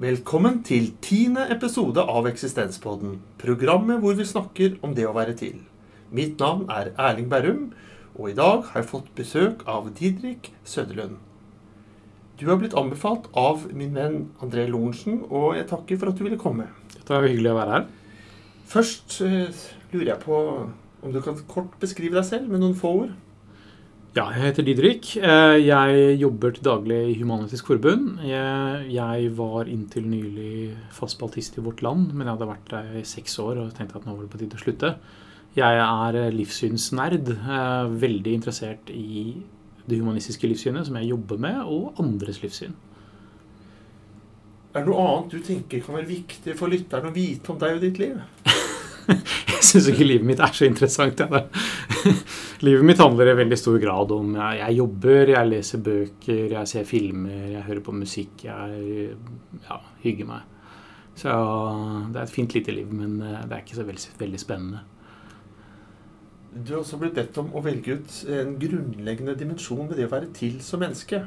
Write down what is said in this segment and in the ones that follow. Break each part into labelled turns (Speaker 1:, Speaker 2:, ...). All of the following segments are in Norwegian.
Speaker 1: Velkommen til tiende episode av Eksistenspodden. Programmet hvor vi snakker om det å være til. Mitt navn er Erling Berrum, og i dag har jeg fått besøk av Didrik Søderlund. Du har blitt anbefalt av min venn André Lorentzen, og jeg takker for at du ville komme.
Speaker 2: Det var hyggelig å være her.
Speaker 1: Først eh, lurer jeg på om du kan kort beskrive deg selv med noen få ord?
Speaker 2: Ja, jeg heter Didrik. Eh, jeg jobber til daglig i Human-Etisk Forbund. Jeg, jeg var inntil nylig fast baltist i Vårt Land, men jeg hadde vært der i seks år og tenkte at nå var det på tide å slutte. Jeg er livssynsnerd. eh, Veldig interessert i det humanistiske livssynet som jeg jobber med, og andres livssyn.
Speaker 1: Er det noe annet du tenker kan være viktig for lytteren å vite om deg og ditt liv?
Speaker 2: Jeg syns ikke livet mitt er så interessant. Ja, livet mitt handler i veldig stor grad om jeg, jeg jobber, jeg leser bøker, jeg ser filmer, jeg hører på musikk, jeg ja, hygger meg. Så det er et fint lite liv, men eh, det er ikke så veldig, veldig spennende.
Speaker 1: Du har også blitt bedt om å velge ut en grunnleggende dimensjon ved det å være til som menneske.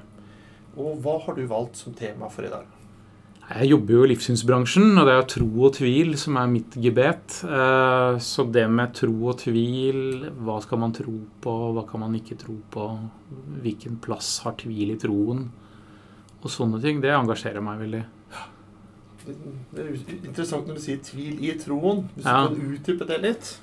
Speaker 1: Og hva har du valgt som tema for i dag?
Speaker 2: Jeg jobber jo i livssynsbransjen, og det er tro og tvil som er mitt gebet. Eh, Så det med tro og tvil, hva skal man tro på, hva kan man ikke tro på, hvilken plass har tvil i troen, og sånne ting, det engasjerer meg veldig.
Speaker 1: Det er interessant når du sier tvil i troen. Hvis
Speaker 2: Ja.
Speaker 1: du kan utdype det litt?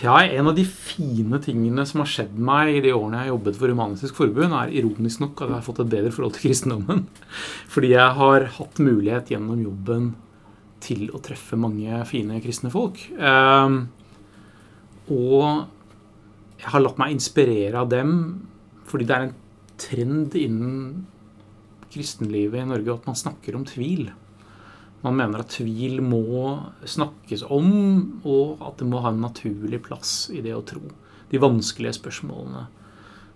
Speaker 2: Ja, En av de fine tingene som har skjedd meg i de årene jeg har jobbet for Humanistisk Forbund, er ironisk nok at jeg har fått et bedre forhold til kristendommen. Fordi jeg har hatt mulighet gjennom jobben til å treffe mange fine kristne folk. Ehm, og jeg har latt meg inspirere av dem fordi det er en trend innen kristenlivet i Norge at man snakker om tvil. Man mener at tvil må snakkes om, og at det må ha en naturlig plass i det å tro. De vanskelige spørsmålene.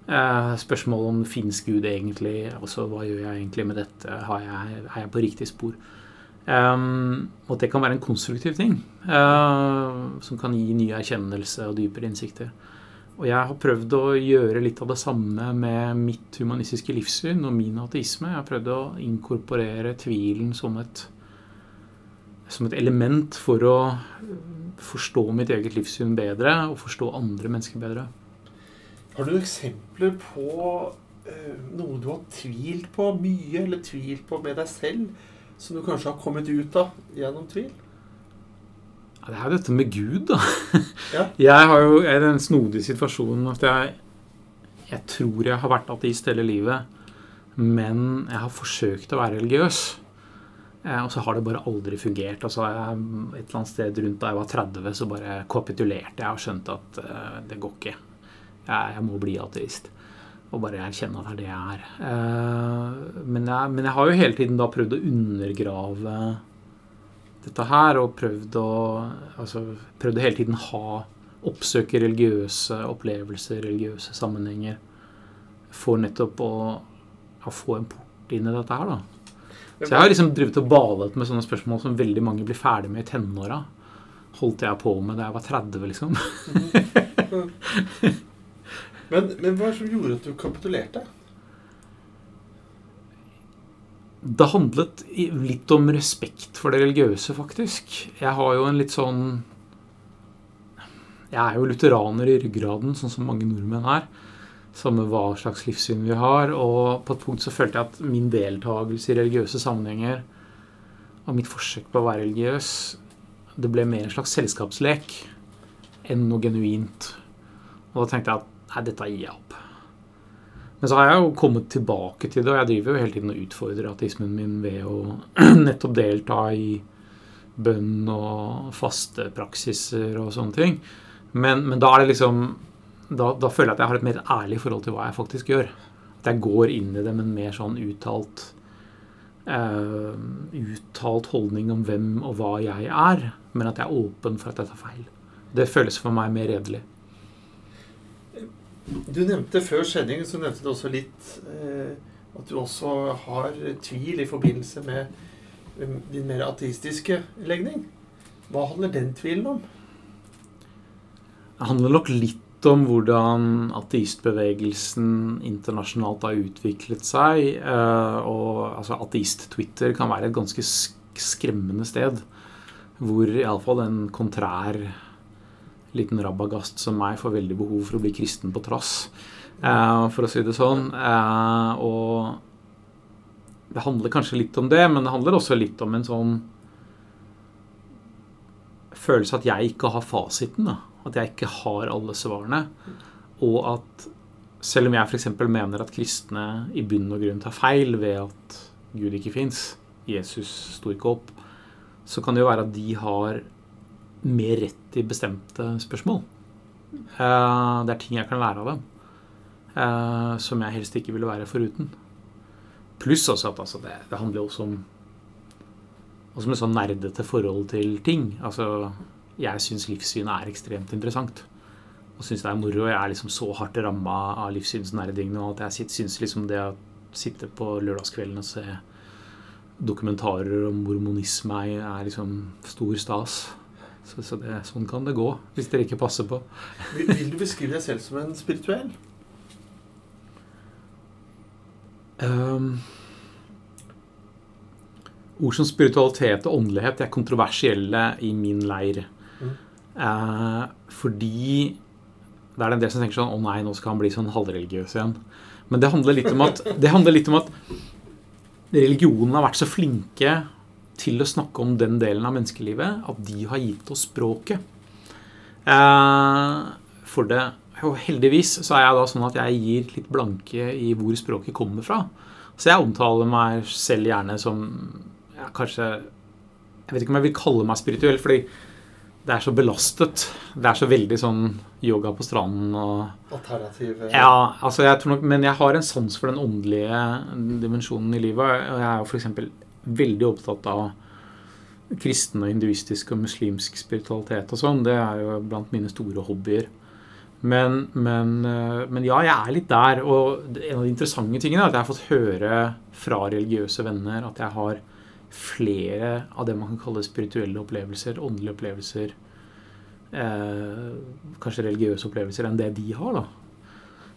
Speaker 2: Eh, spørsmål om fins Gud egentlig? Altså, hva gjør jeg egentlig med dette? Jeg, er jeg på riktig spor? Um, og det kan være en konstruktiv ting. uh, som kan gi ny erkjennelse og dypere innsikter. Og jeg har prøvd å gjøre litt av det samme med mitt humanistiske livssyn og min ateisme. Jeg har prøvd å inkorporere tvilen som et som et element for å forstå mitt eget livssyn bedre og forstå andre mennesker bedre.
Speaker 1: Har du eksempler på eh, noe du har tvilt på mye, eller tvilt på med deg selv, som du kanskje har kommet ut av gjennom tvil?
Speaker 2: Ja, det er jo dette med Gud, da.
Speaker 1: Ja.
Speaker 2: Jeg har jo jeg er i den snodige situasjonen at jeg, jeg tror jeg har vært ateist hele livet, men jeg har forsøkt å være religiøs. Eh, Og så har det bare aldri fungert. Altså, et eller annet sted rundt da jeg var 30, så bare kapitulerte jeg og skjønte at uh, det går ikke. Jeg, jeg må bli ateist. Og bare erkjenne at det er det jeg er. Uh, men, jeg, men jeg har jo hele tiden da prøvd å undergrave dette her, og prøvd å altså, prøvd å hele tiden ha oppsøke religiøse opplevelser, religiøse sammenhenger, for nettopp å, å få en port inn i dette her, da. Så jeg har liksom drevet og balet med sånne spørsmål som veldig mange blir ferdig med i tenåra. Holdt jeg på med da jeg var 30, liksom.
Speaker 1: Men, men hva er det som gjorde at du kapitulerte?
Speaker 2: Det handlet litt om respekt for det religiøse, faktisk. Jeg har jo en litt sånn Jeg er jo lutheraner i ryggraden, sånn som mange nordmenn er. Samme hva slags livssyn vi har. Og på et punkt så følte jeg at min deltakelse i religiøse sammenhenger og mitt forsøk på å være religiøs, det ble mer en slags selskapslek enn noe genuint. Og da tenkte jeg at nei, dette gir jeg opp. Men så har jeg jo kommet tilbake til det, og jeg driver jo hele tiden og utfordrer ateismen min ved å nettopp delta i bønn og faste praksiser og sånne ting. Men, men da er det liksom da, da føler jeg at jeg har et mer ærlig forhold til hva jeg faktisk gjør. At jeg går inn i det med en mer sånn uttalt uh, uttalt holdning om hvem og hva jeg er, men at jeg er åpen for at jeg tar feil. Det føles for meg mer redelig.
Speaker 1: Du nevnte før sendingen så nevnte du også litt eh, at du også har tvil i forbindelse med eh, din mer ateistiske legning. Hva handler den tvilen om?
Speaker 2: Det handler nok litt om hvordan ateistbevegelsen internasjonalt har utviklet seg. eh, Og altså, ateist-Twitter kan være et ganske skremmende sted. Hvor iallfall en kontrær liten rabagast som meg får veldig behov for å bli kristen på trass, eh, for å si det sånn. Eh, Og det handler kanskje litt om det, men det handler også litt om en sånn følelse at jeg ikke har fasiten. da. At jeg ikke har alle svarene. Og at selv om jeg f.eks. mener at kristne i bunn og grunn tar feil ved at Gud ikke fins, Jesus sto ikke opp, så kan det jo være at de har mer rett i bestemte spørsmål. Eh, Det er ting jeg kan lære av dem eh, som jeg helst ikke ville være foruten. Pluss også at altså, det, det handler jo også om også med sånn nerdete forhold til ting. Altså, jeg syns livssyn er ekstremt interessant. Og syns det er moro. Jeg er liksom så hardt ramma av livssynsnerding nå at jeg syns liksom det å sitte på lørdagskvelden og se dokumentarer om mormonisme er liksom stor stas. Så, så det, sånn kan det gå, hvis dere ikke passer på.
Speaker 1: Vil, vil du beskrive deg selv som en spirituell?
Speaker 2: Um, ord som spiritualitet og åndelighet er kontroversielle i min leir. Eh, fordi det er en del som tenker sånn Å nei, nå skal han bli sånn halvreligiøs igjen. Men det handler litt om at, litt om at religionen har vært så flinke til å snakke om den delen av menneskelivet at de har gitt oss språket. Eh, for det og heldigvis så er jeg da sånn at jeg gir litt blanke i hvor språket kommer fra. Så jeg omtaler meg selv gjerne som ja, kanskje Jeg vet ikke om jeg vil kalle meg spirituell, fordi det er så belastet. Det er så veldig sånn yoga på stranden og
Speaker 1: Alternativ eh,
Speaker 2: Ja, altså jeg tror nok Men jeg har en sans for den åndelige dimensjonen i livet. Og jeg er jo f.eks. veldig opptatt av kristen og hinduistisk og muslimsk spiritualitet og sånn. Det er jo blant mine store hobbyer. Men, men, eh, men ja, jeg er litt der. Og en av de interessante tingene er at jeg har fått høre fra religiøse venner at jeg har flere av det man kan kalle spirituelle opplevelser, åndelige opplevelser, eh, kanskje religiøse opplevelser, enn det de har. da.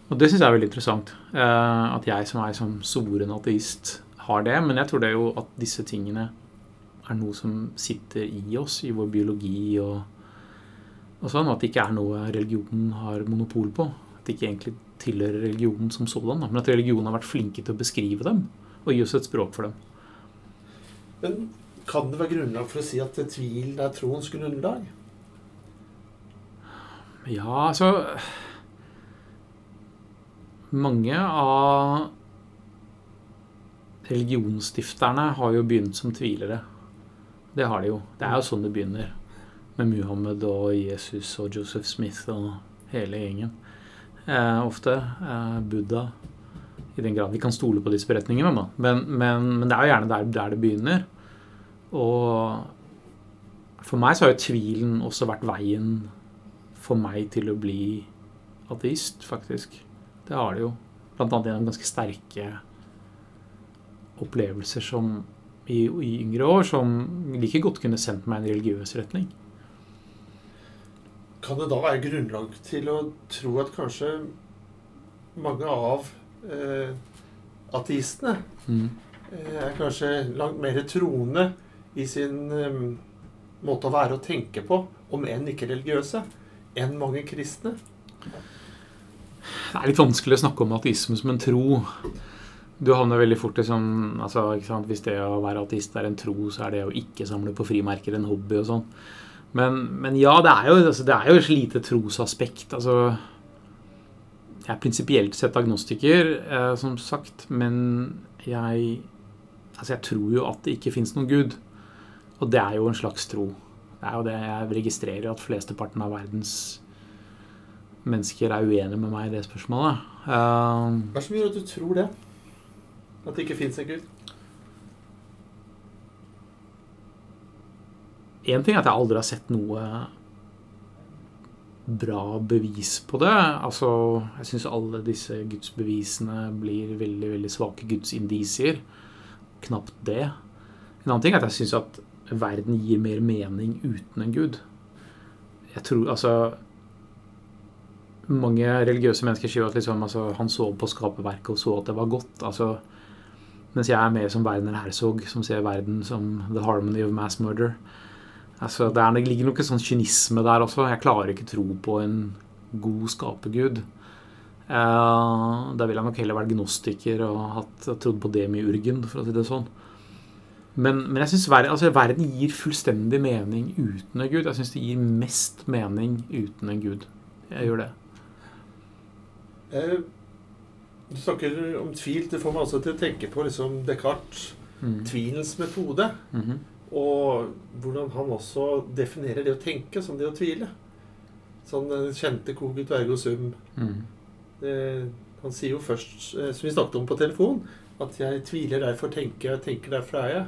Speaker 2: Og det syns jeg er veldig interessant. Eh, at jeg som er som soren ateist har det. Men jeg tror det er jo at disse tingene er noe som sitter i oss, i vår biologi og, og sånn. At det ikke er noe religionen har monopol på. At det ikke egentlig tilhører religionen som sådan. da, Men at religionen har vært flinke til å beskrive dem og gi oss et språk for dem.
Speaker 1: Men kan det være grunnlag for å si at tvil er troens grunnlag?
Speaker 2: Ja, altså Mange av religionsstifterne har jo begynt som tvilere. Det har de jo. Det er jo sånn det begynner. Med Muhammed og Jesus og Joseph Smith og hele gjengen. Eh, ofte. Eh, Buddha. I den grad vi kan stole på disse beretningene. Men, men, men det er jo gjerne der, der det begynner. Og for meg så har jo tvilen også vært veien for meg til å bli ateist, faktisk. Det har det jo. Blant annet gjennom ganske sterke opplevelser som i, i yngre år som like godt kunne sendt meg en religiøs retning.
Speaker 1: Kan det da være grunnlag til å tro at kanskje mange av eh, ateistene
Speaker 2: Mm.
Speaker 1: eh, er kanskje langt mer troende i sin eh, måte å være og tenke på, om enn ikke religiøse, enn mange kristne?
Speaker 2: Det er litt vanskelig å snakke om ateisme som en tro. Du havner veldig fort i sånn altså? Hvis det å være ateist er en tro, så er det å ikke samle på frimerker en hobby og sånn. Men, men ja, det er jo, altså, det er jo et lite trosaspekt. Altså Jeg er prinsipielt sett agnostiker, eh, som sagt, men jeg Altså, jeg tror jo at det ikke fins noen gud. Og det er jo en slags tro. Det er jo det jeg registrerer at flesteparten av verdens mennesker er uenige med meg i det spørsmålet. Eh,
Speaker 1: Hva er det som gjør at du tror det? At det ikke fins en gud?
Speaker 2: Én ting er at jeg aldri har sett noe bra bevis på det. Altså, jeg syns alle disse gudsbevisene blir veldig veldig svake gudsindisier. Knapt det. En annen ting er at jeg syns at verden gir mer mening uten en gud. Jeg tror altså mange religiøse mennesker sier at liksom, altså, han så på skaperverket og så at det var godt. Altså, mens jeg er mer som Werner Herzog, som ser verden som the harmony of mass murder. Altså, det, er, det ligger noe sånn kynisme der også. Jeg klarer ikke tro på en god skapergud. Uh, da vil jeg nok heller vært gnostiker og hatt, trodd på demiurgen, for å si det sånn. Men, men jeg syns verden, altså, verden, gir fullstendig mening uten en gud. Jeg syns det gir mest mening uten en gud. Jeg gjør det.
Speaker 1: Uh, du snakker om tvil. Det får meg også til å tenke på liksom Descartes' mm. tvilens metode. Mm -hmm. Og hvordan han også definerer det å tenke som det å tvile. Sånn den kjente cogit ergo sum. Mm. Det, han sier jo først, eh, som vi snakket om på telefon, at 'jeg tviler, derfor tenker jeg, tenker, derfor er jeg'.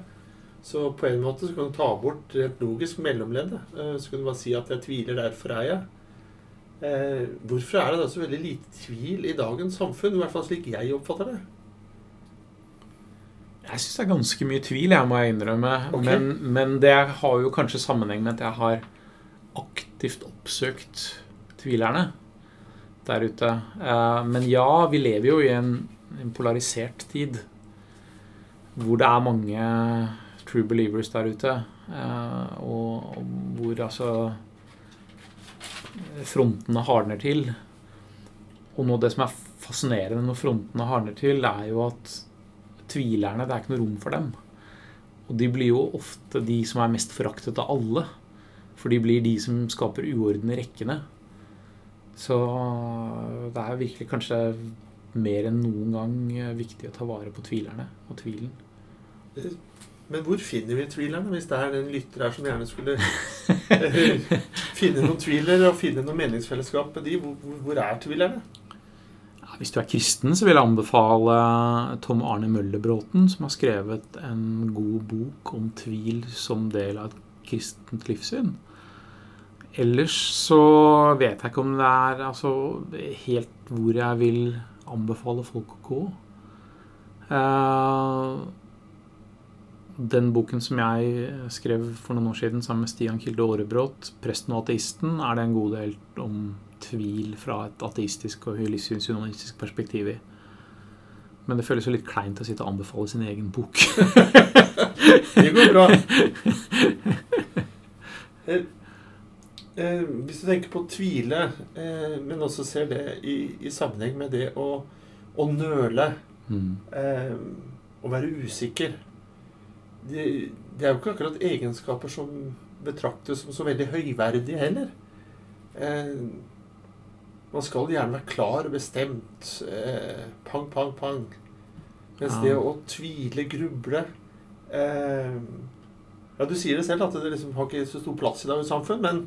Speaker 1: Så på en måte så kan du ta bort rent logisk mellomleddet. Eh, så kan du bare si at 'jeg tviler, derfor er jeg'. Eh, hvorfor er det da så veldig lite tvil i dagens samfunn? I hvert fall slik jeg oppfatter det.
Speaker 2: Jeg syns det er ganske mye tvil, jeg må jeg innrømme. Okay. Men, men, det har jo kanskje sammenheng med at jeg har aktivt oppsøkt tvilerne der ute. Eh, men ja, vi lever jo i en, en polarisert tid hvor det er mange true believers der ute. Og, og, hvor altså frontene hardner til. Og noe av det som er fascinerende når frontene hardner til, er jo at tvilerne Det er ikke noe rom for dem. Og de blir jo ofte de som er mest foraktet av alle. For de blir de som skaper uorden i rekkene. Så det er virkelig kanskje mer enn noen gang viktig å ta vare på tvilerne og tvilen.
Speaker 1: Men hvor finner vi tvilerne, hvis det er en lytter her som gjerne skulle finne noen tviler og finne noe meningsfellesskap med de? Hvor, hvor er tvilerne?
Speaker 2: Hvis du er kristen, så vil jeg anbefale Tom Arne Møllerbråten, som har skrevet en god bok om tvil som del av et kristent livssyn. Ellers så vet jeg ikke om det er altså, helt hvor jeg vil anbefale folk å gå. Uh, den boken som jeg skrev for noen år siden sammen med Stian Kilde Aarebrot, 'Presten og ateisten', er det en god del om tvil fra et ateistisk og livssynshumanistisk perspektiv i. Men det føles jo litt kleint å sitte og anbefale sin egen bok.
Speaker 1: det går bra. Eh, eh, hvis du tenker på å tvile, eh, men også ser det i, i sammenheng med det å, å nøle, mm. å være usikker det, det, er jo ikke akkurat egenskaper som betraktes som så veldig høyverdige heller. Eh, man skal gjerne være klar og bestemt. Eh, pang, pang, pang. Mens ja. det å tvile, gruble eh, Ja, du sier det selv at det liksom har ikke så stor plass i dagens samfunn, men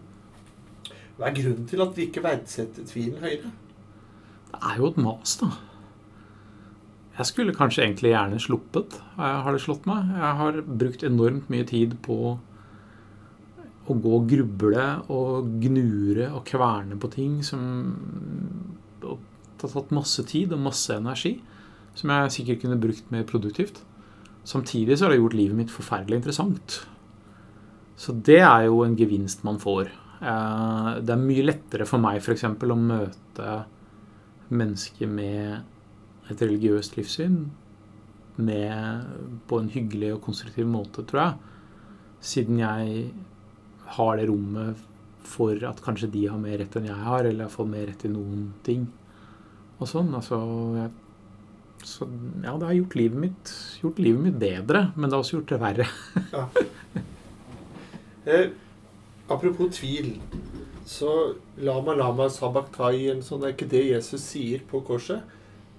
Speaker 1: hva er grunnen til at vi ikke verdsetter tvilen høyere?
Speaker 2: Det er jo et mas, da. Jeg skulle kanskje egentlig gjerne sluppet, har det slått meg. Jeg har brukt enormt mye tid på å gå og gruble og gnure og kverne på ting som har tatt masse tid og masse energi. Som jeg sikkert kunne brukt mer produktivt. Samtidig så har det gjort livet mitt forferdelig interessant. Så det er jo en gevinst man får. Eh, det er mye lettere for meg f.eks. å møte mennesker med et religiøst livssyn med, på en hyggelig og konstruktiv måte, tror jeg. Siden jeg har det rommet for at kanskje de har mer rett enn jeg har, eller har fått mer rett i noen ting. Og sånn. Altså jeg, Så ja, det har gjort livet mitt, gjort livet mitt bedre, men det har også gjort det verre. ja.
Speaker 1: eh, apropos tvil. Så lama lama sabaktai, sånn, er ikke det Jesus sier på korset?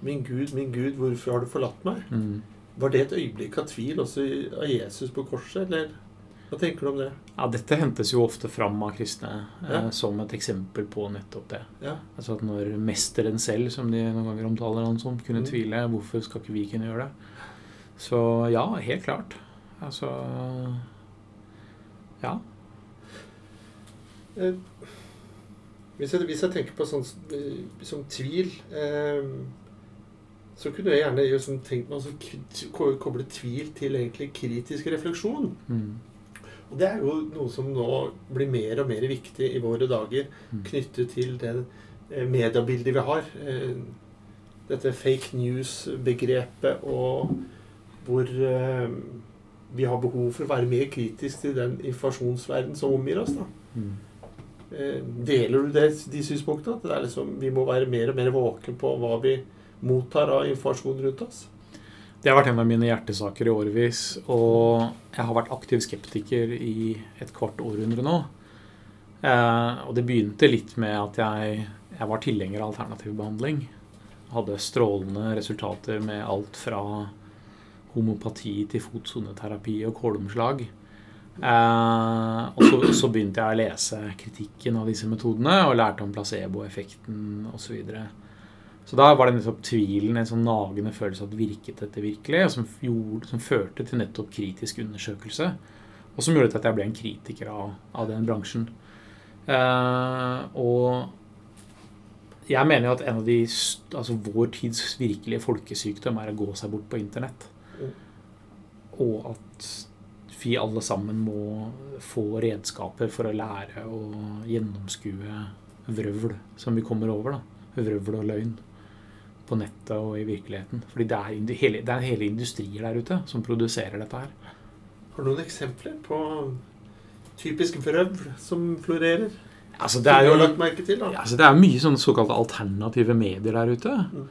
Speaker 1: Min Gud, min Gud, hvorfor har du forlatt meg? Mm. Var det et øyeblikk av tvil også av Jesus på korset, eller hva tenker du om det?
Speaker 2: Ja, Dette hentes jo ofte fram av kristne eh, ja. eh, som et eksempel på nettopp det. Ja. Altså at når mesteren selv, som de noen ganger omtaler han som, kunne mm. tvile, hvorfor skal ikke vi kunne gjøre det? Så ja, helt klart. Altså Ja.
Speaker 1: Eh, hvis, jeg, hvis, jeg, tenker på sånn som tvil eh, så kunne jeg gjerne liksom tenkt meg å koble tvil til egentlig kritisk refleksjon. Mm. Det er jo noe som nå blir mer og mer viktig i våre dager, mm. knyttet til den eh, mediebildet vi har. Eh, dette fake news-begrepet og hvor eh, vi har behov for å være mer kritisk til den informasjonsverden som omgir oss. da.
Speaker 2: Mm.
Speaker 1: Deler du det, de synspunktene? At det er liksom, vi må være mer og mer våken på hva vi mottar av informasjon rundt oss?
Speaker 2: Det har vært en av mine hjertesaker i årevis. Og jeg har vært aktiv skeptiker i et kvart århundre nå. Eh, og det begynte litt med at jeg, jeg var tilhenger av alternativ behandling. Hadde strålende resultater med alt fra homopati til fotsoneterapi og kolomslag. Eh, og så, så begynte jeg å lese kritikken av disse metodene og lærte om placeboeffekten osv. Så, videre. Så da var det nettopp tvilen, en sånn nagende følelse at virket dette virkelig, og som, gjorde, som førte til nettopp kritisk undersøkelse. Og som gjorde at jeg ble en kritiker av, av den bransjen. Uh, og jeg mener jo at en av de, altså vår tids virkelige folkesykdom er å gå seg bort på internett. Og at vi alle sammen må få redskaper for å lære å gjennomskue vrøvl som vi kommer over. da. Vrøvl og løgn på nettet og i virkeligheten. Fordi det er, hele, det er hele industrier der ute som produserer dette her.
Speaker 1: Har du noen eksempler på typisk vrøvl som florerer?
Speaker 2: Altså, det, er jo,
Speaker 1: lagt merke til, da?
Speaker 2: altså, det er mye sånne såkalte alternative medier der ute. Mm.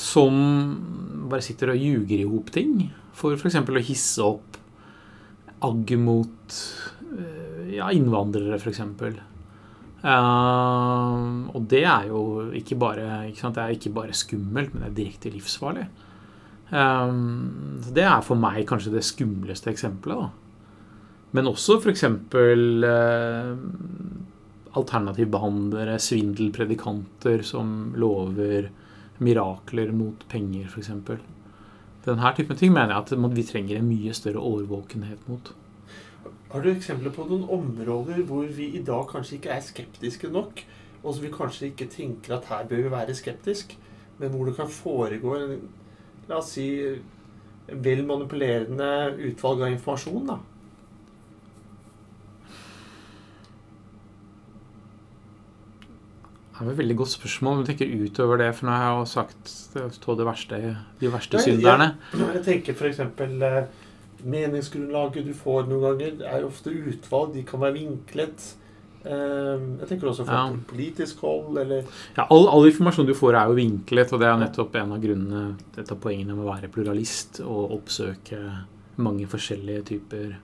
Speaker 2: Som bare sitter og ljuger i hop ting. For f.eks. å hisse opp agg mot eh, ja, innvandrere, f.eks. Uh, og det er jo ikke bare, ikke det er ikke bare skummelt, men det er direkte livsfarlig. Um, det er for meg kanskje det skumleste eksempelet. Da. Men også f.eks. Uh, alternativbehandlere, svindelpredikanter som lover mirakler mot penger, f.eks. Denne typen ting mener jeg at vi trenger en mye større årvåkenhet mot.
Speaker 1: Har du eksempler på noen områder hvor vi i dag kanskje ikke er skeptiske nok, og som vi kanskje ikke tenker at her bør vi være skeptisk, men hvor det kan foregå en la oss si, vel manipulerende utvalg av informasjon? da?
Speaker 2: Det er et veldig godt spørsmål. Om du tenker utover det, for nå har jeg jo sagt de verste, de verste synderne.
Speaker 1: Jeg, jeg tenker f.eks. Meningsgrunnlaget du får noen ganger, er ofte utvalg. De kan være vinklet. Eh, jeg tenker også fra ja. politisk hold, eller
Speaker 2: Ja, all, all, informasjon du får, er jo vinklet, og det er nettopp en av grunnene Et av poengene med å være pluralist og oppsøke mange forskjellige typer,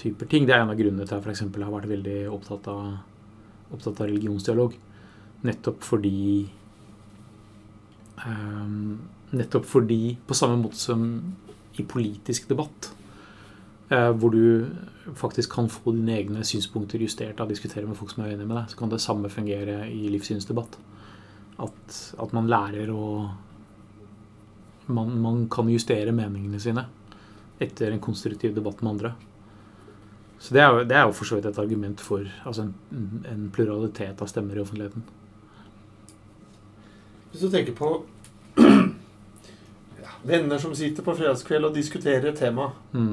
Speaker 2: typer ting. Det er en av grunnene til at jeg f.eks. har vært veldig opptatt av, opptatt av religionsdialog. Nettopp fordi um, Nettopp fordi, på samme måte som i politisk debatt, uh, hvor du faktisk kan få dine egne synspunkter justert av å diskutere med folk som er uenige med deg, så kan det samme fungere i livssynsdebatt. At, at man lærer å man, man, kan justere meningene sine etter en konstruktiv debatt med andre. Så det er jo, det er jo for så vidt et argument for altså en, en pluralitet av stemmer i offentligheten.
Speaker 1: Hvis du tenker på venner som sitter på fredagskveld og diskuterer et tema, mm.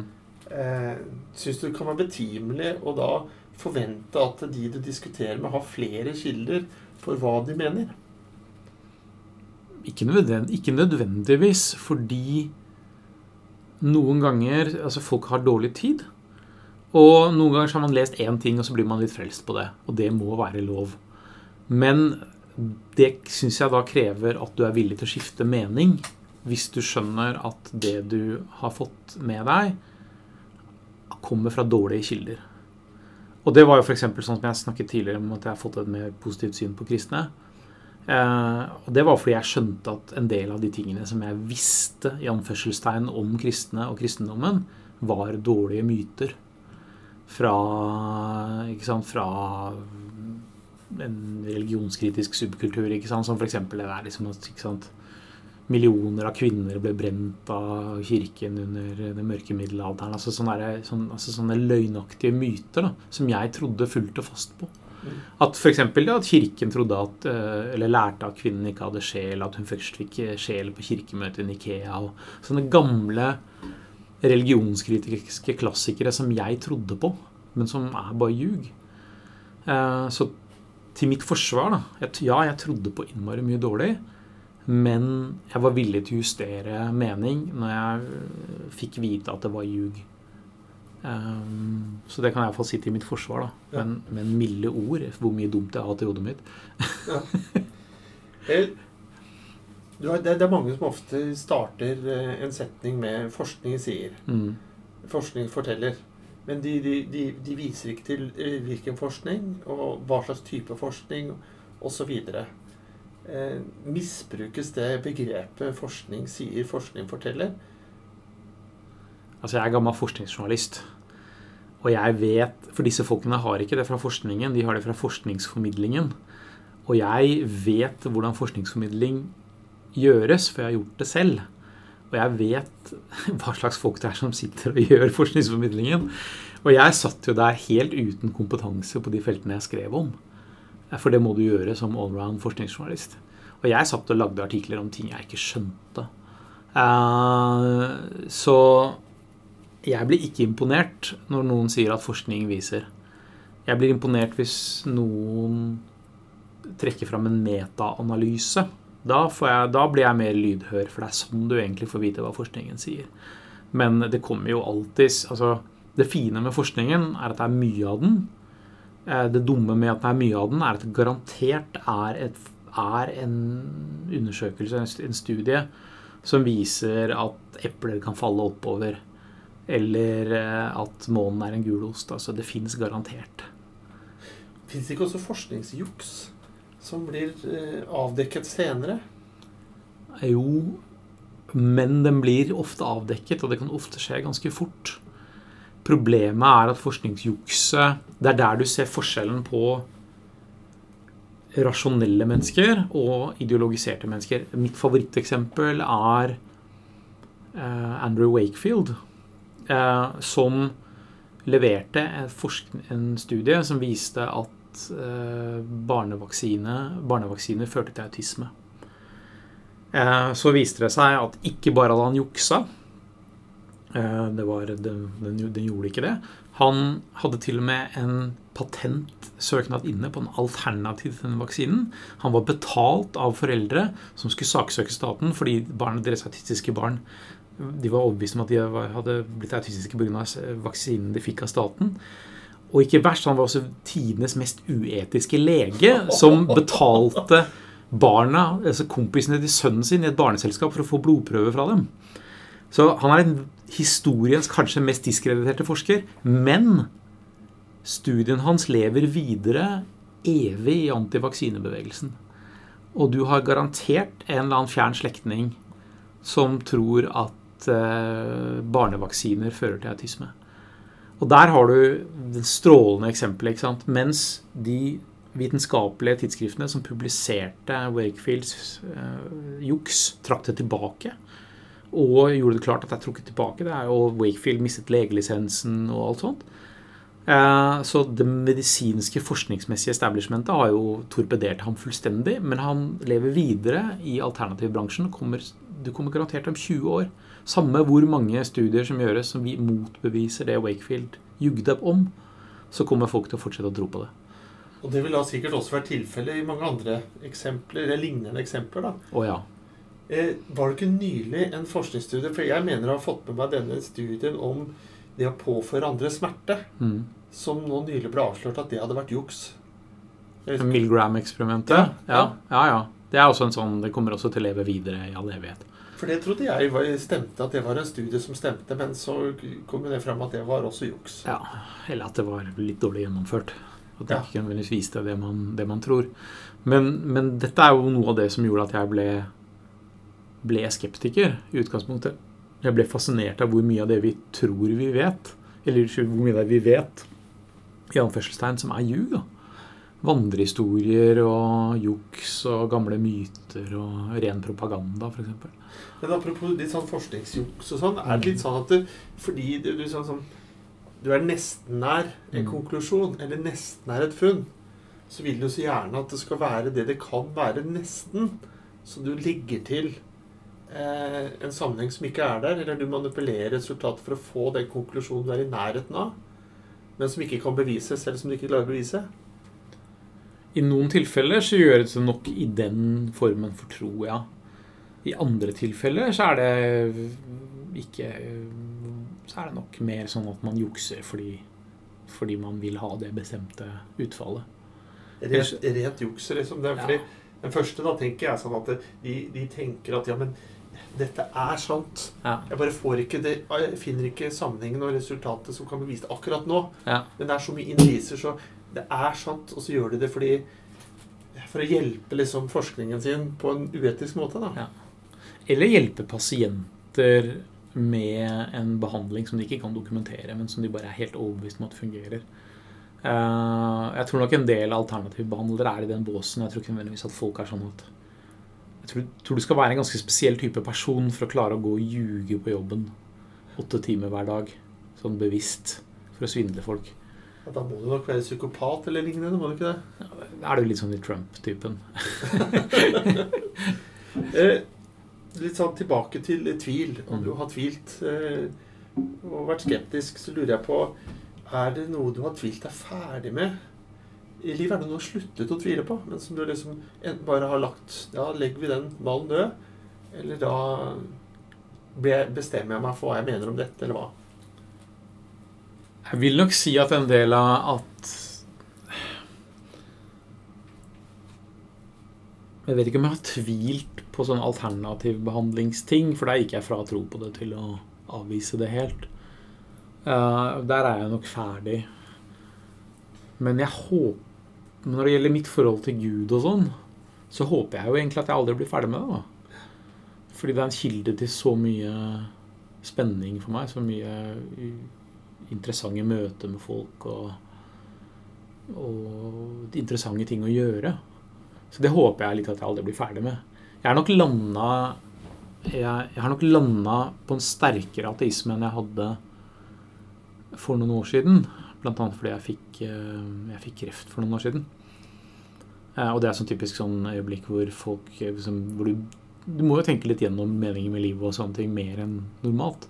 Speaker 1: eh, syns du det kan være betimelig å da forvente at de du diskuterer med, har flere kilder for hva de mener?
Speaker 2: Ikke, nødvendig, ikke nødvendigvis, fordi noen ganger Altså, folk har dårlig tid. Og noen ganger så har man lest én ting, og så blir man litt frelst på det. Og det må være lov. Men det syns jeg da krever at du er villig til å skifte mening. Hvis du skjønner at det du har fått med deg, kommer fra dårlige kilder. Og det var jo f.eks. sånn som jeg snakket tidligere om at jeg har fått et mer positivt syn på kristne. Eh, og det var fordi jeg skjønte at en del av de tingene som jeg visste i anførselstegn om kristne og kristendommen, var dårlige myter. Fra, ikke sant, fra en religionskritisk subkultur, ikke sant? som f.eks. det der liksom at millioner av kvinner ble brent av kirken under den mørke middelalderen. Altså sånne, sånne, altså sånne løgnaktige myter da, som jeg trodde fullt og fast på. Mm. At f.eks. at kirken trodde at, eh, eller lærte at kvinnen ikke hadde sjel, at hun først fikk sjel på kirkemøtet i Nikea. og Sånne gamle religionskritiske klassikere som jeg trodde på, men som er bare ljug. Eh, så til mitt forsvar, da. Ja, jeg trodde på innmari mye dårlig. Men jeg var villig til å justere mening når jeg fikk vite at det var ljug. Um, så det kan jeg iallfall si til mitt forsvar, da.
Speaker 1: Ja.
Speaker 2: Men, men milde ord. Hvor mye dumt jeg har hatt i hodet mitt.
Speaker 1: ja. Har, det, det er mange som ofte starter eh, en setning med 'forskning sier'.
Speaker 2: Mm.
Speaker 1: Forskning forteller. Men de, de, de, de viser ikke til eh, hvilken forskning, og hva slags type forskning, osv. Eh, misbrukes det begrepet 'forskning sier', 'forskning forteller'?
Speaker 2: Altså, jeg er gammel forskningsjournalist. Og jeg vet For disse folkene har ikke det fra forskningen, de har det fra forskningsformidlingen. Og jeg vet hvordan forskningsformidling gjøres, for jeg har gjort det selv. Og jeg vet hva slags folk det er som sitter og gjør forskningsformidlingen. Og jeg satt jo der helt uten kompetanse på de feltene jeg skrev om. For det må du gjøre som allround forskningsjournalist. Og jeg satt og lagde artikler om ting jeg ikke skjønte. Uh, så jeg blir ikke imponert når noen sier at forskning viser. Jeg blir imponert hvis noen trekker fram en metaanalyse. Da, da blir jeg mer lydhør, for det er sånn du egentlig får vite hva forskningen sier. Men det kommer jo alltid altså, Det fine med forskningen er at det er mye av den. Eh, Det dumme med at det er mye av den, er at det garantert er, et, er en undersøkelse, en studie, som viser at epler kan falle oppover. Eller eh, at månen er en gulost. Altså, det fins garantert.
Speaker 1: Fins det ikke også forskningsjuks som blir eh, avdekket senere?
Speaker 2: Jo, men den blir ofte avdekket, og det kan ofte skje ganske fort. Problemet er at forskningsjukset Det er der du ser forskjellen på rasjonelle mennesker og ideologiserte mennesker. Mitt favoritteksempel er eh, Andrew Wakefield, eh, som leverte en, studie som viste at eh, barnevaksine, barnevaksiner førte til autisme. Så viste det seg at ikke bare hadde han juksa, var, den, den, gjorde ikke det. Han hadde til og med en patentsøknad inne på en alternativ til den vaksinen. Han var betalt av foreldre som skulle saksøke staten fordi barna, deres autistiske barn de var overbevist om at de hadde blitt autistiske pga. vaksinen de fikk av staten. Og ikke verst, han var også tidenes mest uetiske lege, som betalte barna, altså kompisene til sønnen sin, i et barneselskap for å få blodprøver fra dem. Så han er en historiens kanskje mest diskrediterte forsker. Men studien hans lever videre evig i antivaksinebevegelsen. Og du har garantert en eller annen fjern slektning som tror at eh, barnevaksiner fører til autisme. Og der har du det strålende eksempelet. ikke sant? Mens de vitenskapelige tidsskriftene som publiserte Wakefields eh, juks, trakk det tilbake. Og gjorde det klart at det er trukket tilbake. Det er jo Wakefield mistet legelisensen og alt sånt. Eh, Så det medisinske forskningsmessige establishmentet har jo torpedert ham fullstendig. Men han lever videre i alternativbransjen. Kommer, du kommer garantert om 20 år. Samme hvor mange studier som gjøres som vi motbeviser det Wakefield jugde om, så kommer folk til å fortsette å tro på det.
Speaker 1: Og det vil da sikkert også være tilfellet i mange andre eksempler, eller lignende eksempler. da.
Speaker 2: Å ja.
Speaker 1: Eh, var det ikke nylig en forskningsstudie For jeg mener å ha fått med meg denne studien om det å påføre andre smerte,
Speaker 2: Mm.
Speaker 1: som nå nylig ble avslørt at det hadde vært juks. Jeg ikke-
Speaker 2: Milgram-eksperimentet.
Speaker 1: Ja,
Speaker 2: Ja,
Speaker 1: ja.
Speaker 2: ja, ja. Det er også en sånn, det kommer også til å leve videre i all evighet.
Speaker 1: For det trodde jeg var, stemte, at det var en studie som stemte, men så kom det fram at det var også juks.
Speaker 2: Ja, Eller at det var litt dårlig gjennomført. At det
Speaker 1: Ja.
Speaker 2: ikke nødvendigvis viste det man, det man tror. Men, men dette er jo noe av det som gjorde at jeg ble, ble skeptiker i utgangspunktet. Jeg ble fascinert av hvor mye av det vi tror vi vet, eller hvor mye av det vi vet, i anførselstegn, som er ljug. da. Vandrehistorier og juks og gamle myter og ren propaganda, f.eks.
Speaker 1: Men apropos litt sånn forskningsjuks og sånn, er det litt sånn at du, fordi du, du, sånn, som, du er nesten nær en
Speaker 2: Mm.
Speaker 1: konklusjon, eller nesten nær et funn, så vil du så gjerne at det skal være det det kan være nesten. Så du legger til en sammenheng som ikke er der, eller du manipulerer resultatet for å få den konklusjonen du er i nærheten av, men som ikke kan bevises, selv som du ikke klarer å bevise.
Speaker 2: I noen tilfeller så gjøres det nok i den formen for tro, ja. I andre tilfeller så er det ikke Så er det nok mer sånn at man jukser fordi, fordi man vil ha det bestemte utfallet.
Speaker 1: Rent, rent juks, liksom. Det er fordi
Speaker 2: Ja.
Speaker 1: Den første da tenker jeg sånn at de, de tenker at ja, men dette er sant.
Speaker 2: Ja.
Speaker 1: Jeg bare får ikke det, jeg finner ikke sammenhengen og resultatet som kan bevise det akkurat nå.
Speaker 2: Ja.
Speaker 1: Men det er så mye indiser, så det er sant, og så gjør de det fordi for å hjelpe liksom forskningen sin på en uetisk måte. da.
Speaker 2: Ja. Eller hjelpe pasienter med en behandling som de ikke kan dokumentere, men som de bare er helt overbevist om at fungerer. Eh, jeg tror nok en del alternativbehandlere er i den båsen. Jeg tror ikke nødvendigvis at folk er sånn at Jeg tror, tror du skal være en ganske spesiell type person for å klare å gå og ljuge på jobben åtte timer hver dag, sånn bevisst, for å svindle folk.
Speaker 1: Ja, Da må du nok være psykopat eller lignende. må du ikke det?
Speaker 2: Da er du litt sånn i Trump-typen.
Speaker 1: Eh, litt sånn tilbake til tvil. Om
Speaker 2: Mm.
Speaker 1: du har tvilt eh, og vært skeptisk, så lurer jeg på Er det noe du har tvilt deg ferdig med i livet? Er det noe du har sluttet å tvile på, men som du liksom bare har lagt Ja, legger vi den ballen død? Eller da bestemmer jeg meg for hva jeg mener om dette, eller hva?
Speaker 2: Jeg vil nok si at en del av at Jeg vet ikke om jeg har tvilt på sånn alternativ behandlingsting, for der gikk jeg fra å tro på det til å avvise det helt. Uh, der er jeg nok ferdig. Men jeg håper Når det gjelder mitt forhold til Gud og sånn, så håper jeg jo egentlig at jeg aldri blir ferdig med det. da. Fordi det er en kilde til så mye spenning for meg. Så mye interessante møter med folk og, og interessante ting å gjøre. Så det håper jeg litt at jeg aldri blir ferdig med. Jeg er nok landa jeg, jeg har nok landa på en sterkere ateisme enn jeg hadde for noen år siden. Annet fordi jeg fikk, eh, jeg fikk kreft for noen år siden. Eh, Og det er sånn typisk sånn øyeblikk hvor folk liksom, hvor du, du må jo tenke litt gjennom meningen med livet og sånne ting mer enn normalt.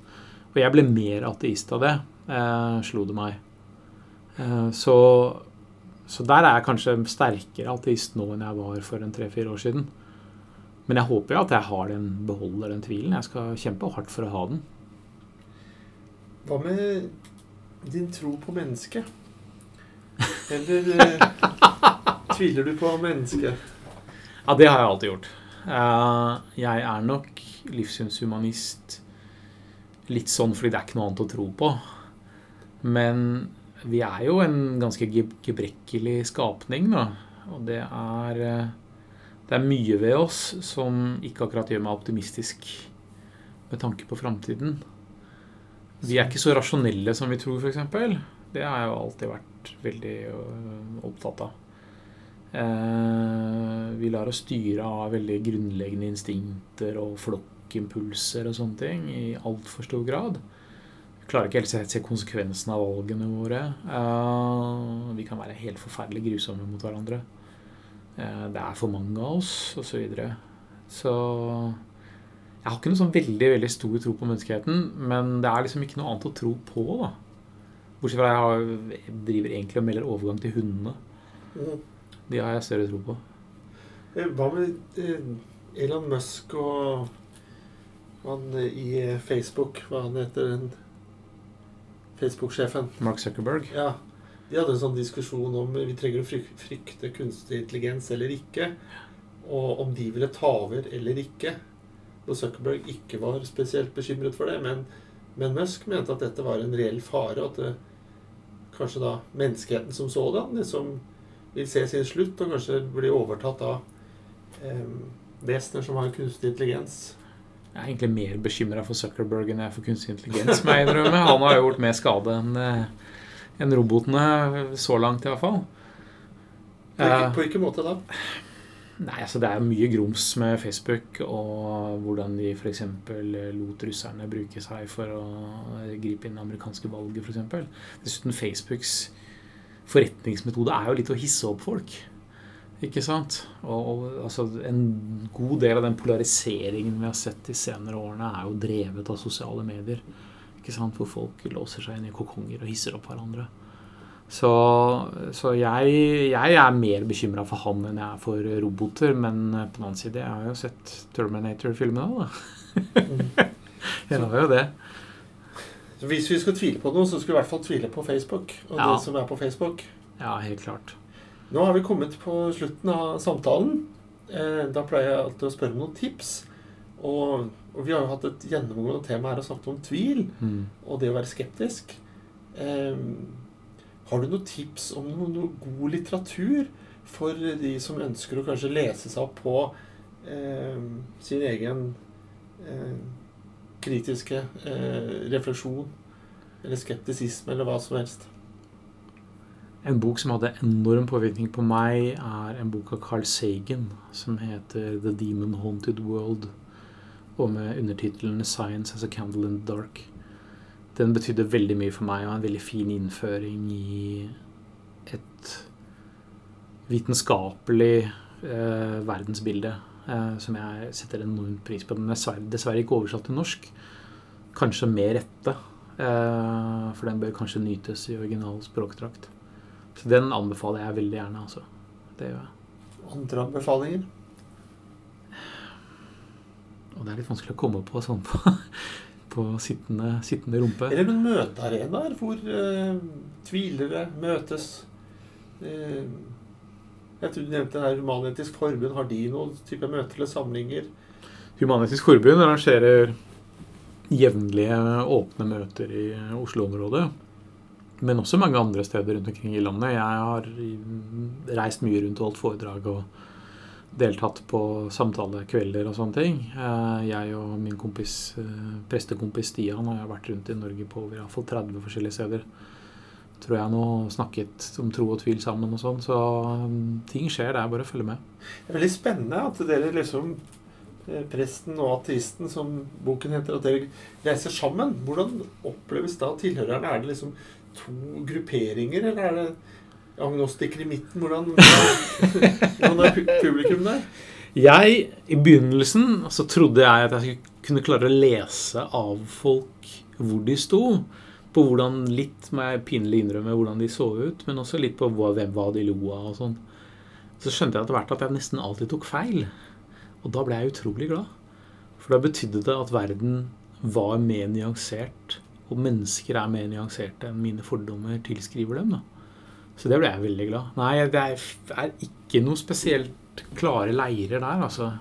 Speaker 2: Og jeg ble mer ateist av det, eh, slo det meg. Eh, så, så der er jeg kanskje sterkere ateist nå enn jeg var for en tre-fire år siden. Men jeg håper jo at jeg har den, beholder den tvilen. Jeg skal kjempe hardt for å ha den.
Speaker 1: Hva med din tro på mennesket? Eller eh, tviler du på mennesket?
Speaker 2: Ja, det har jeg alltid gjort. Eh, Jeg er nok livssynshumanist litt sånn fordi det er ikke noe annet å tro på. Men vi er jo en ganske gebrekkelig skapning, da. Og det er eh, Det er mye ved oss som ikke akkurat gjør meg optimistisk med tanke på framtiden. Vi er ikke så rasjonelle som vi tror, f.eks. Det har jeg jo alltid vært veldig øh, opptatt av. Eh, vi lar oss styre av veldig grunnleggende instinkter og flokkimpulser og sånne ting i altfor stor grad. Vi klarer ikke helt å se konsekvensen av valgene våre. Eh, vi kan være helt forferdelig grusomme mot hverandre. Eh, det er for mange av oss, osv. Så, videre. så jeg har ikke noe sånn veldig veldig stor tro på menneskeheten, men det er liksom ikke noe annet å tro på. da. Bortsett fra jeg har, jeg driver egentlig og melder overgang til hundene.
Speaker 1: Mm.
Speaker 2: De har jeg større tro på.
Speaker 1: Eh, Hva med eh, Elon Musk og han eh, i Facebook Hva han heter den Facebook-sjefen?
Speaker 2: Mark Zuckerberg.
Speaker 1: Ja. De hadde en sånn diskusjon om vi trenger å frykte kunstig intelligens eller ikke. Og om de ville ta over eller ikke. Og Zuckerberg ikke var spesielt bekymret for det. Men, men Musk mente at dette var en reell fare. og At det, kanskje da menneskeheten som sådan liksom vil se sin slutt og kanskje bli overtatt av eh, vesener som har kunstig intelligens.
Speaker 2: Jeg er egentlig mer bekymra for Zuckerberg enn jeg er for kunstig intelligens. må jeg innrømme. Han har gjort mer skade enn en robotene, så langt i hvert fall.
Speaker 1: På hvilken,
Speaker 2: Eh,
Speaker 1: på hvilken måte da?
Speaker 2: Nei, altså Det er mye grums med Facebook, og hvordan de f.eks. lot russerne bruke seg for å gripe inn det amerikanske valget, f.eks. Dessuten, Facebooks forretningsmetode er jo litt å hisse opp folk. Ikke sant? Og, og altså, En god del av den polariseringen vi har sett de senere årene, er jo drevet av sosiale medier. Ikke sant? Hvor folk låser seg inn i kokonger og hisser opp hverandre. Så, så jeg, jeg er mer bekymra for han enn jeg er for roboter. Men på den annen side, jeg har jo sett Terminator-filmene, da. jeg har jo det.
Speaker 1: Hvis vi skulle tvile på noe, så skulle vi i hvert fall tvile på Facebook. Og
Speaker 2: Ja.
Speaker 1: det som er på Facebook.
Speaker 2: Ja, helt klart.
Speaker 1: Nå har vi kommet på slutten av samtalen. Eh, da pleier jeg alltid å spørre om noen tips. Og vi har jo hatt et gjennomgående tema her og snakket om tvil
Speaker 2: Mm.
Speaker 1: og det å være skeptisk. Eh, har du noen tips om noe, noe god litteratur for de som ønsker å kanskje lese seg opp på eh, sin egen eh, kritiske eh, refleksjon eller skeptisisme eller hva som helst?
Speaker 2: En bok som hadde enorm påvirkning på meg, er en bok av Carl Sagan som heter 'The Demon Haunted World', og med undertittelen 'Science as a Candle in the Dark'. Den betydde veldig mye for meg, og en veldig fin innføring i et vitenskapelig eh, verdensbilde eh, som jeg setter enormt pris på. Den er dessverre, ikke oversatt til norsk. Kanskje med rette, eh, for den bør kanskje nytes i original språkdrakt. Så den anbefaler jeg veldig gjerne. altså. Det gjør jeg.
Speaker 1: Andre anbefalinger?
Speaker 2: Og det er litt vanskelig å komme på sånn på, på sittende, sittende rumpe.
Speaker 1: Eller noen møtearenaer hvor eh, tvilere møtes. Eh, jeg tror du nevnte her Human-Etisk Forbund. Har de noen type møter eller samlinger?
Speaker 2: Human-Etisk Forbund arrangerer jevnlige åpne møter i Oslo-området. Men også mange andre steder rundt omkring i landet. Jeg har reist mye rundt og holdt foredrag og deltatt på samtalekvelder og sånne ting. Eh, Jeg og min kompis, eh, prestekompis Stian har vært rundt i Norge på over i hvert fall 30 forskjellige steder. Tror jeg nå snakket om tro og tvil sammen og sånn. Så mm, ting skjer. Det er bare å følge med.
Speaker 1: Det er veldig spennende at dere liksom eh, Presten og ateisten, som boken heter, at dere reiser sammen. Hvordan oppleves da tilhørerne? Er det liksom to grupperinger, eller er det agnostikere i midten? Hvordan, hvordan er publikum der?
Speaker 2: Jeg, I begynnelsen så trodde jeg at jeg kunne klare å lese av folk hvor de sto. På hvordan, Litt må jeg pinlig innrømme hvordan de så ut, men også litt på hvem hva de lo av. og sånn. Så skjønte jeg etter hvert at jeg nesten alltid tok feil. Og da ble jeg utrolig glad. For da betydde det at verden var mer nyansert, og mennesker er mer nyanserte enn mine fordommer tilskriver dem. da. Så det ble jeg veldig glad. Nei, det er, er ikke noe spesielt klare leirer der, altså.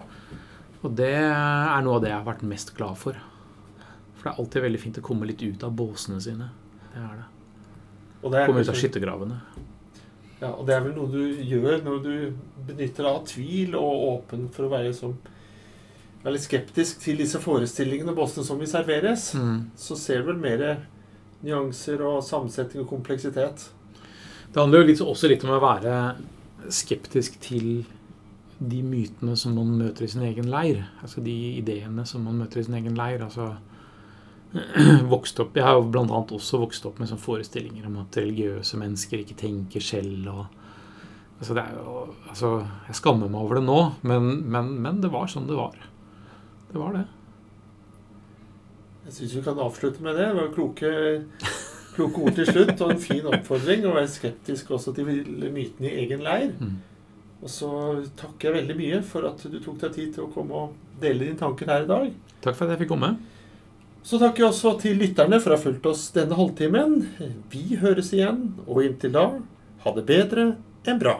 Speaker 2: Og det er noe av det jeg har vært mest glad for. For det er alltid veldig fint å komme litt ut av båsene sine. Det er det.
Speaker 1: Det er,
Speaker 2: Komme ut av skyttergravene.
Speaker 1: ja, og det er vel noe du gjør når du benytter deg av tvil og åpen for å være, som, være litt skeptisk til disse forestillingene og båsene som vi serveres.
Speaker 2: Mm.
Speaker 1: Så ser du vel mer nyanser og sammensetning og kompleksitet.
Speaker 2: Det handler jo litt, også litt om å være skeptisk til de mytene som man møter i sin egen leir. Altså de ideene som man møter i sin egen leir. Altså vokst opp, Jeg har jo annet også vokst opp med sånne forestillinger om at religiøse mennesker ikke tenker selv. og altså jo, altså Jeg skammer meg over det nå, men, men, men det var sånn det var. Det var det.
Speaker 1: Jeg syns vi kan avslutte med det. Det var kloke, kloke ord til slutt, og en fin oppfordring. Og være skeptisk også til mytene i egen leir.
Speaker 2: Mm.
Speaker 1: Og så takker jeg veldig mye for at du tok deg tid til å komme og dele dine tanker her i dag.
Speaker 2: Takk for at jeg fikk komme.
Speaker 1: Så takker jeg også til lytterne for å ha fulgt oss denne halvtimen. Vi høres igjen, og inntil da, ha det bedre enn bra.